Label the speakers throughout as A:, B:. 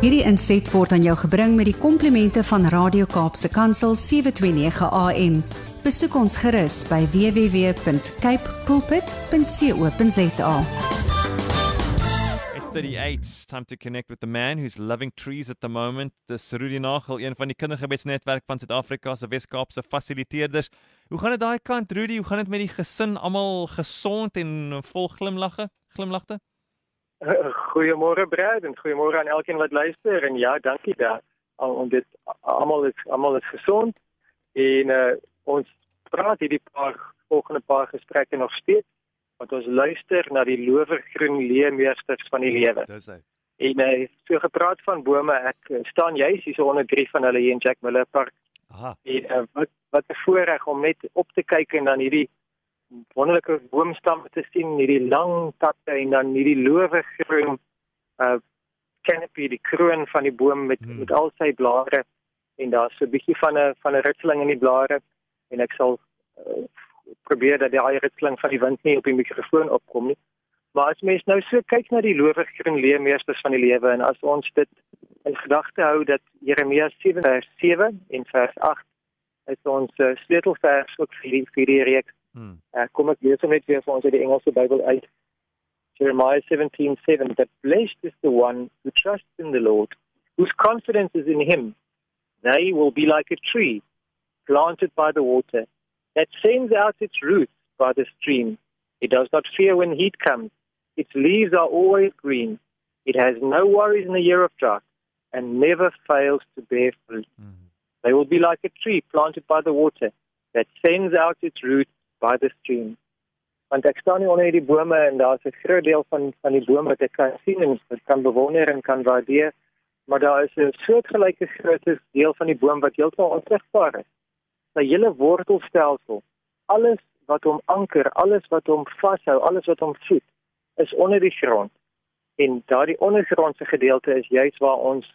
A: Hierdie inset word aan jou gebring met die komplimente van Radio Kaapse Kansel 729 AM. Besoek ons gerus by www.cape pulpit.co.za.
B: 38 time to connect with the man who's loving trees at the moment. Dis Rudy Nagel, een van die kindergebedsnetwerk van Suid-Afrika se Wes-Kaapse fasiliteerders. Hoe gaan dit daai kant Rudy? Hoe gaan dit met die gesin? Almal gesond en vol glimlagge? Glimlagte?
C: Goeiemôre Brad en goeiemôre aan elkeen wat luister en ja, dankie daar. Om dit almal is almal is gesond en uh, ons praat hierdie paar volgende paar gesprekke nog steeds want ons luister na die lowergroen leermeesters van die lewe.
B: Dis hy.
C: En hy uh, so gepraat van bome, ek uh, staan juis hier so onder drie van hulle hier in Jack Miller Park.
B: Aha.
C: En uh, wat wat 'n voorreg om net op te kyk en dan hierdie wonderlike boomstamme te sien, hierdie lang takke en dan hierdie lowergroen uh canopy, die kroon van die boom met hmm. met al sy blare en daar's so 'n bietjie van 'n van 'n ritseling in die blare en ek sal uh, probeer dat die ritseling van die wind nie op die mikrofoon opkom nie. Maar as mens nou so kyk na die lowergroen leermeesters van die lewe en as ons dit in gedagte hou dat Jeremia 7 vers 7 en vers 8 is ons uh, sleutelvers ook vir die vir die reeks. Hmm. Uh, kom ek lees net weer vir ons uit die Engelse Bybel uit. Jeremiah 17:7 that blessed is the one who trusts in the Lord, whose confidence is in him. They will be like a tree planted by the water that sends out its roots by the stream. It does not fear when heat comes. Its leaves are always green. It has no worries in the year of drought and never fails to bear fruit. Mm. They will be like a tree planted by the water that sends out its roots by the stream. Want ek staan hier onder hierdie bome en daar's 'n groot deel van van die bome wat ek kan sien en wat kan bewonder en kan waardeer, maar daar is 'n soortgelyke groot deel van die boom wat heeltemal onsigbaar is sy hele wortelstelsel, alles wat hom anker, alles wat hom vashou, alles wat hom voed, is onder die grond. En daardie ondergrondse gedeelte is juis waar ons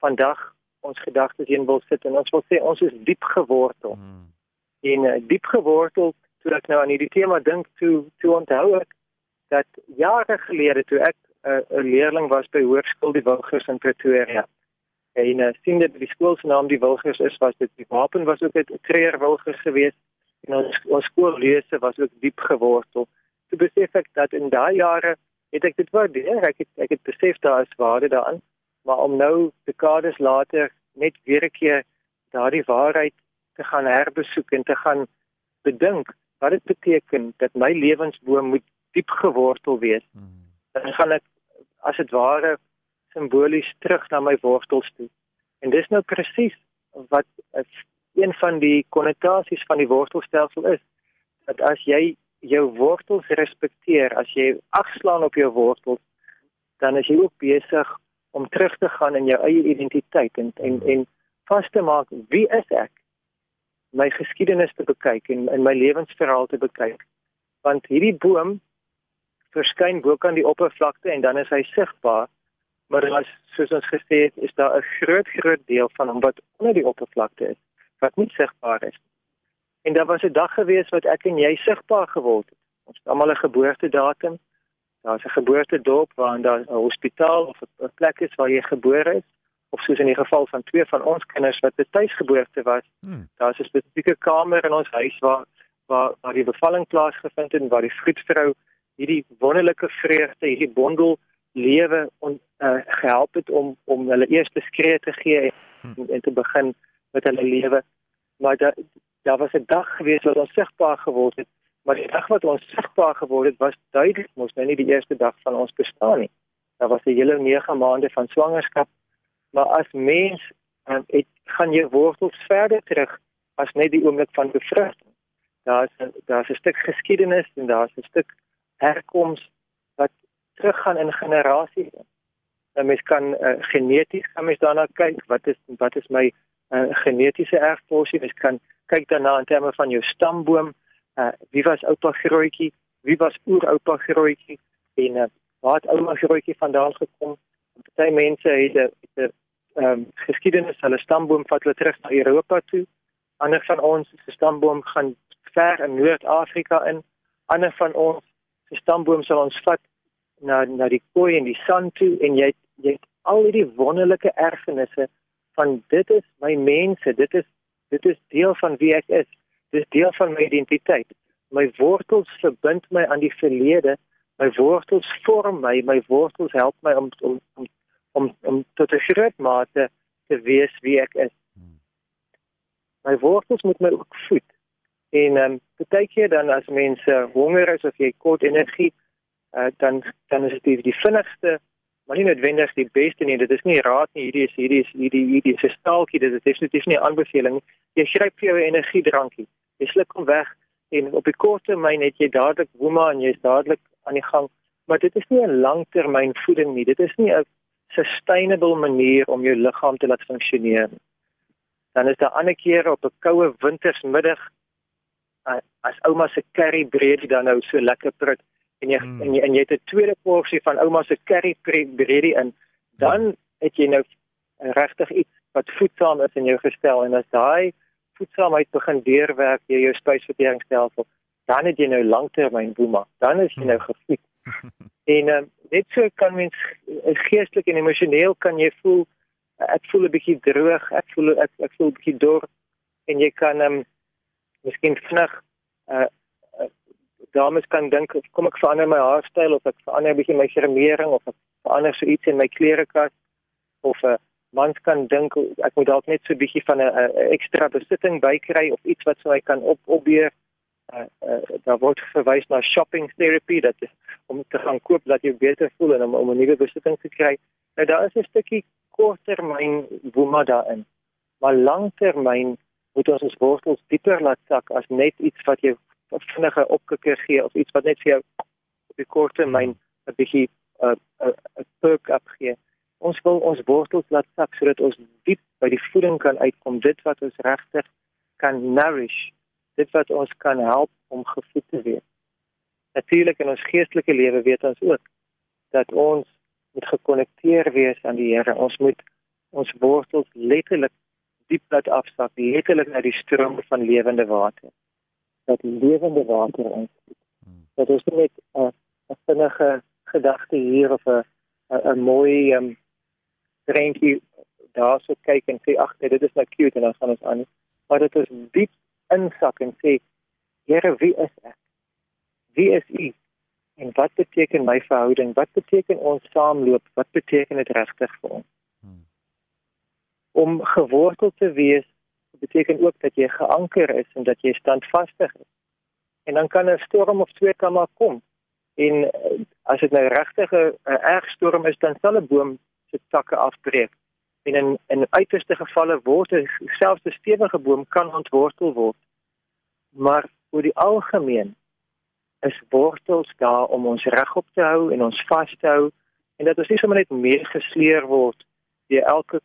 C: vandag ons gedagtes heen wil sit en ons wil sê ons is diep gewortel. Hmm. En uh, diep gewortel, toe ek nou aan hierdie tema dink, toe toe onthou ek dat jare gelede toe ek eh, 'n uh, leerling was by Hoërskool die Wilgers in Pretoria. En uh, sien dit die skool se naam die Wilgers is was dit die wapen was ook 'n treer Wilgers geweest en ons ons skoollese was ook diep gewortel. Toe besef ek dat in daai jare het ek dit waardeer, ek het ek het besef daar is waarde daarin, maar om nou dekades later net weer 'n keer daardie waarheid te gaan herbesoek en te gaan bedink wat dit beteken dat my lewensboom moet diep gewortel wees. Hmm. Dan gaan ek as dit ware simbolies terug na my wortels toe. En dis nou presies wat een van die konnotasies van die wortelstelsel is. Dat as jy jou wortels respekteer, as jy agslaan op jou wortels, dan is jy ook besig om terug te gaan in jou eie identiteit en en en vas te maak wie is ek? My geskiedenis te bekyk en in my lewensverhaal te bekyk. Want hierdie boom verskyn bo kan die oppervlakte en dan is hy sigbaar maar as soos ons gesê het, is daar 'n groot groot deel van hom wat onder die oppervlakte is, wat nie sigbaar is. En daar was 'n dag gewees wat ek en jy sigbaar geword het. Ons het almal 'n geboortedatum. Daar's 'n geboortedorp waar daar 'n hospitaal of 'n plek is waar jy gebore is of soos in die geval van twee van ons kinders wat by tuisgeboorte was. Hmm. Daar's 'n spesifieke kamer in ons huis waar waar waar die bevalling plaasgevind het en waar die vroedvrou hierdie wonderlike vreugde, hierdie bondel lewe on, uh, gehelp het om om hulle eerste skree te gee en, hm. en te begin met hulle lewe. Maar daar daar was 'n dag gewees wat ons sigbaar geword het, maar die dag wat ons sigbaar geword het was duidelik mos nou nie die eerste dag van ons bestaan nie. Daar was 'n hele 9 maande van swangerskap, maar as mens en dit gaan jou wortels verder terug as net die oomblik van bevrugting. Daar's daar's 'n stuk geskiedenis en daar's 'n stuk herkoms teruggaan in generasies. En mens kan uh, geneties kan mens daarna kyk wat is wat is my uh, genetiese erfporsie. Mens kan kyk daarna in terme van jou stamboom. Uh, wie was oupa grootjie? Wie was ooroupa grootjie? En uh, waar het ouma grootjie vandaan gekom? Party mense het 'n um, geskiedenis hulle stamboom vat hulle terug na Europa toe. Ander van ons se stamboom gaan ver in Noord-Afrika in. Ander van ons se stamboom sal ons vat na na die kooi en die sand toe en jy jy het al hierdie wonderlike erfenisse van dit is my mense, dit is dit is deel van wie ek is. Dit is deel van my identiteit. My wortels verbind my aan die verlede. My wortels vorm my, my wortels help my om om om om, om tot 'n groot mate te wees wie ek is. My wortels moet my ook voed. En ehm um, baie keer dan as mense honger is of jy kort energie, uh, dan dan is dit die, die vinnigste maar nie noodwendig die beste nie. Dit is nie raad nie. Hierdie is hierdie is hierdie hierdie is 'n staaltjie. Dit is definitief nie 'n aanbeveling. Jy gryp vir jou energiedrankie. Jy sluk hom weg en op die kort termyn het jy dadelik woema en jy's dadelik aan die gang. Maar dit is nie 'n langtermyn voeding nie. Dit is nie 'n sustainable manier om jou liggaam te laat funksioneer. Dan is daar ander kere op 'n koue wintersmiddag as ouma se curry bread dan nou so lekker prik en jy mm. en jy en jy het 'n tweede porsie van ouma se curry breadie in, dan mm. het jy nou regtig iets wat voedsaam is in jou gestel en as daai voedsaamheid begin deurwerk deur jou spysverteringsstelsel, dan het jy nou langtermyn boema. Dan is jy nou mm. gevoed. en um, net so kan mens eh, geestelik en emosioneel kan jy voel ek voel 'n bietjie droog, ek voel ek ek voel 'n bietjie dor en jy kan ehm um, miskien vinnig uh dames kan dink kom ek verander my haarstyl of ek verander 'n bietjie my gremering of ek verander so iets in my klerekas of 'n uh, mans kan dink ek moet dalk net so 'n bietjie van 'n ekstra besitting bykry of iets wat so hy kan op opbeer uh, uh, daar word verwys na shopping therapy dat is om te gaan koop dat jy beter voel en om, om 'n nuwe besitting te kry nou daar is 'n stukkie korttermyn woema daarin maar langtermyn moet ons ons wortels dieper laat sak as net iets wat jou vinnige opkikker gee of iets wat net vir jou op die kort termyn 'n bietjie 'n 'n perk up gee. Ons wil ons wortels laat sak sodat ons diep by die voeding kan uitkom, dit wat ons regtig kan nourish, dit wat ons kan help om gevoed te wees. Natuurlik in ons geestelike lewe weet ons ook dat ons moet gekonnekteer wees aan die Here. Ons moet ons wortels letterlik diep laat afsak, letterlik na die stroom van lewende water dat lewende water insluit. Hmm. Dat is net 'n 'n vinnige gedagte hier of 'n 'n mooi um drentjie daar so kyk en sê ag dit is nou cute en dan gaan ons aan. Maar dit is diep insak en sê Here wie is ek? Wie is u? En wat beteken my verhouding? Wat beteken ons saamloop? Wat beteken dit regtig vir ons? Hmm. Om gewortel te wees beteken ook dat jy geanker is en dat jy standvastig is. En dan kan 'n storm of twee kan maar kom. En eh, as dit nou regtig 'n erg storm is, dan sal 'n boom se takke afbreek. En in in uiterste gevalle word selfs 'n stewige boom kan ontwortel word. Maar oor die algemeen is wortels daar om ons regop te hou en ons vas te hou en dat ons nie sommer net meegesleer word deur elke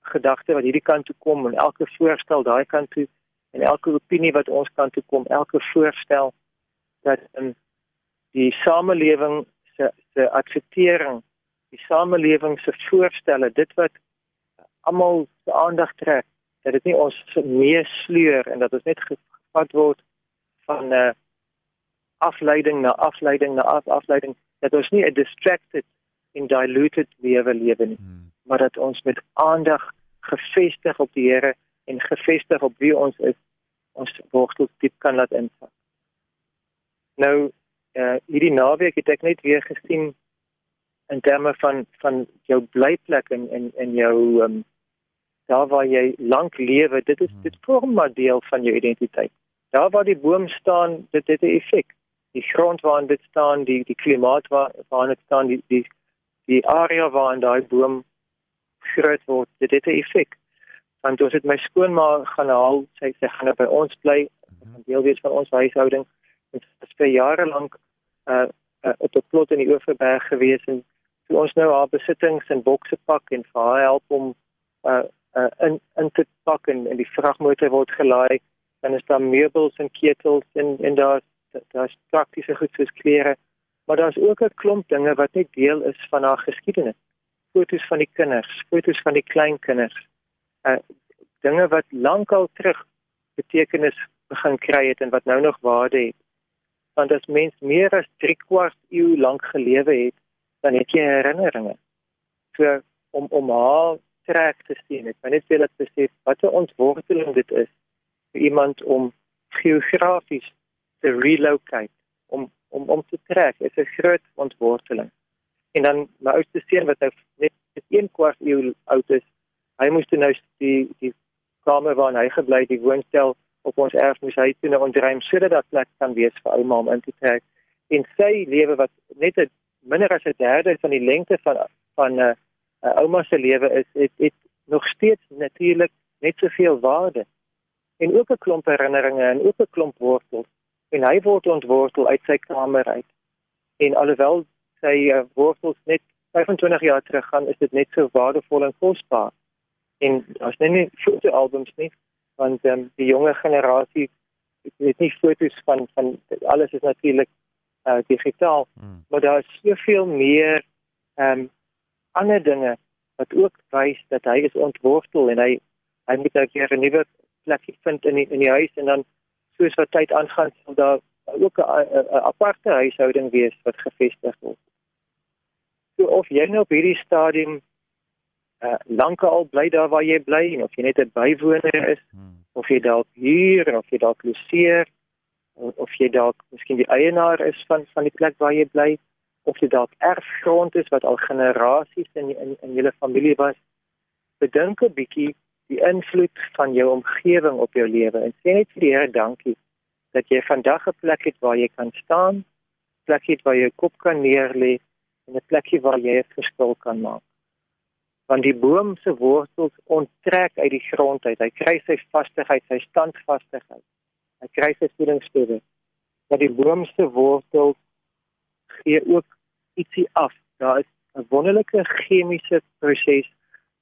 C: gedagte wat hierdie kant toe kom en elke voorstel daai kant toe en elke opinie wat ons kant toe kom, elke voorstel dat in die samelewing se se akseptering, die samelewing se voorstelle, dit wat almal se aandag trek, dat dit nie ons meesleur en dat ons net gevat word van 'n uh, eh, afleiding na afleiding na af, afleiding dat ons nie 'n distracted en diluted lewe lewe nie. Hmm maar dat ons met aandag gefestig op die Here en gefestig op wie ons is, ons wortels diep kan laat insak. Nou, uh, hierdie naweek het ek net weer gesien in terme van van jou blyplek en en en jou um, daar waar jy lank lewe, dit is dit vorm maar deel van jou identiteit. Daar waar die boom staan, dit het 'n effek. Die grond waarin dit staan, die die klimaat waar waarin dit staan, die die die area waarin daai boom groot word, dit het 'n effek. Want ons het my skoonma gaan haal, sy sê gaan by ons bly, mhm. 'n deel wees van ons huishouding. Dit is vir jare lank uh, uh op 'n plot in die Oeverberg gewees en toe ons nou haar besittings in bokse pak en vir haar help om uh uh in in te pak en in die vragmotor word gelaai, dan is daar meubels en ketels en en daar daar's praktiese goed soos klere, maar daar's ook 'n klomp dinge wat net deel is van haar geskiedenis foto's van die kinders, foto's van die kleinkinders. Uh dinge wat lankal terug betekenis begin kry het en wat nou nog waarde het. Want as mens meer as 3 kwart eeu lank gelewe het, dan het jy herinneringe. So om om haar trek te sien, ek net wil dit besef wat 'n ontworteling dit is vir iemand om geografies te relocate, om om om te trek, is 'n groot ontworteling. En dan my oudste seun wat nou net 1 kwart eeu oud is, hy moes toe nou die die kamer waarin hy gebly, die woonstel op ons erf moes hy toe nou ontruim sodat daar plek kan wees vir ouma om in te trek. En sy lewe wat net 'n minder as 'n derde van die lengte van van 'n uh, uh, ouma se lewe is het, het nog steeds natuurlik net soveel waarde. En ook 'n klomp herinneringe en ook 'n klomp wortels. En hy word ontwortel uit sy kamer uit. En alhoewel sy uh, wortels net 25 jaar terug gaan is dit net so waardevol en kosbaar en as net nie fotoalbums nie want um, die jonger generasie het nie foto's van van alles is natuurlik uh, digitaal. Hmm. maar daar is soveel meer ehm um, ander dinge wat ook wys dat hy is ontwortel en hy hy moet ook hier 'n nuwe plek vind in die, in die huis en dan soos wat tyd aangaan sal daar ook 'n aparte huishouding wees wat gevestig word. So of jy nou op hierdie stadium uh, lankal bly daar waar jy bly en of jy net 'n bywoner is hmm. of jy dalk huur en of jy dalk loseer of jy dalk miskien die eienaar is van van die plek waar jy bly of dit dalk erfgrond is wat al generasies in in in julle familie was. Bedink 'n bietjie die invloed van jou omgewing op jou lewe en sê net vir die Here dankie dat jy vandag 'n plek het waar jy kan staan, plek het waar jy kop kan neerlê en 'n plekie waar jy 'n verskil kan maak. Want die boom se wortels onttrek uit die grond uit. Hy kry sy vastigheid, sy standvastigheid. Hy kry sy voedingsstowwe. Dat die boom se wortels gee ook ietsie af. Daar is 'n wonderlike chemiese proses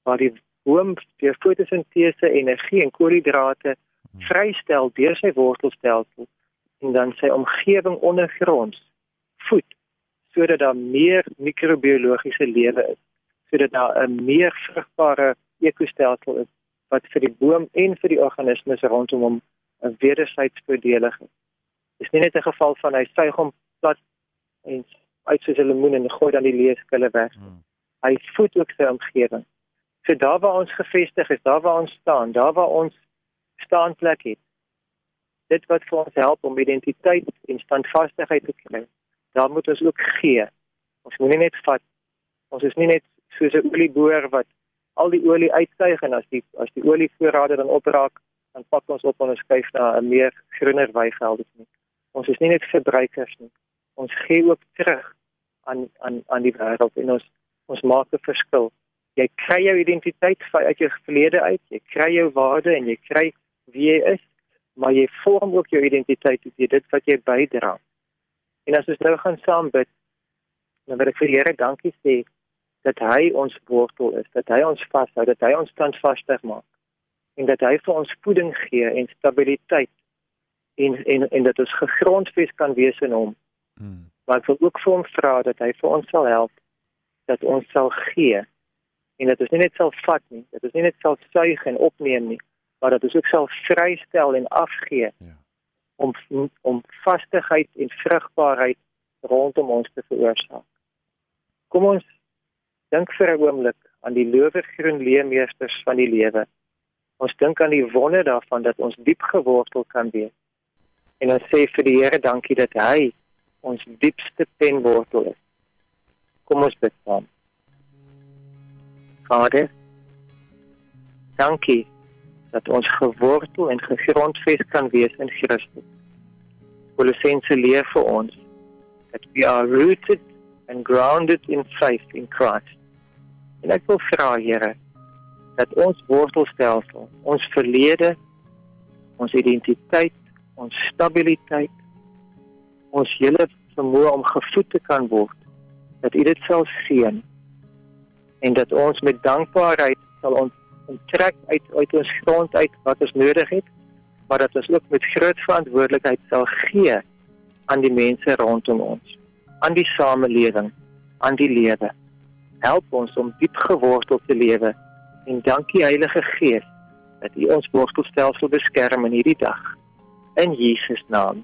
C: waar die boom deur fotosintese energie en koolhidrate vrystel deur sy wortelstelsel en dan sy omgewing ondergronds voed sodat daar meer mikrobiologiese lewe is, sodat daar 'n meer vrugbare ekostelsel is wat vir die boom en vir die organismes rondom hom 'n wederzijds voordelig is. Dit is nie net 'n geval van hy suig hom plat en uit soos 'n lemoen en gooi dan die leeskille weg. Hmm. Hy voed ook sy omgewing. So daar waar ons gevestig is, daar waar ons staan, daar waar ons staanplek het. Dit wat vir ons help om identiteit en standvastigheid te kry. Daar moet ons ook gee. Ons moet nie net vat. Ons is nie net soos 'n olieboer wat al die olie uitsuig en as die as die olievoorrade dan opraak, dan pak ons op en ons skuif na 'n meer groener weiveld nie. Ons is nie net verbruikers nie ons gee ook terug aan aan aan die wêreld en ons ons maak 'n verskil. Jy kry jou identiteit uit jou verlede uit, jy kry jou waarde en jy kry wie jy is, maar jy vorm ook jou identiteit deur dit wat jy bydra. En as ons nou gaan saam bid, dan wil ek vir die Here dankie sê dat hy ons wortel is, dat hy ons vashou, dat hy ons standvastig maak en dat hy vir ons voeding gee en stabiliteit en en en dat ons gegrondves kan wees in hom Hmm. Maar ek wil ook vir hom vra dat hy vir ons sal help dat ons sal gee en dat ons nie net sal vat nie, dat ons nie net sal suig en opneem nie, maar dat ons ook sal vrystel en afgee. Ja. om om vastigheid en vrugbaarheid rondom ons te veroorsaak. Kom ons dink vir 'n oomblik aan die loewergroen leemmeesters van die lewe. Ons dink aan die wonder daarvan dat ons diep gewortel kan wees. En ons sê vir die Here dankie dat hy ons diepste penwortel is. Kom ons bid saam. Vader, dankie dat ons gewortel en gegrondves kan wees in Christus. Kolossense leer vir ons that we are rooted and grounded in faith in Christ. En ek wil vra, Here, dat ons wortelstelsel, ons verlede, ons identiteit, ons stabiliteit ons hele vermoë om gevoed te kan word dat u dit sal seën en dat ons met dankbaarheid sal onttrek uit uit ons grond uit wat ons nodig het maar dat ons ook met groot verantwoordelikheid sal gee aan die mense rondom ons aan die samelewing aan die lewe. Help ons om diep gewortel te lewe en dankie Heilige Gees dat u ons wortelstelsel beskerm in hierdie dag. In Jesus naam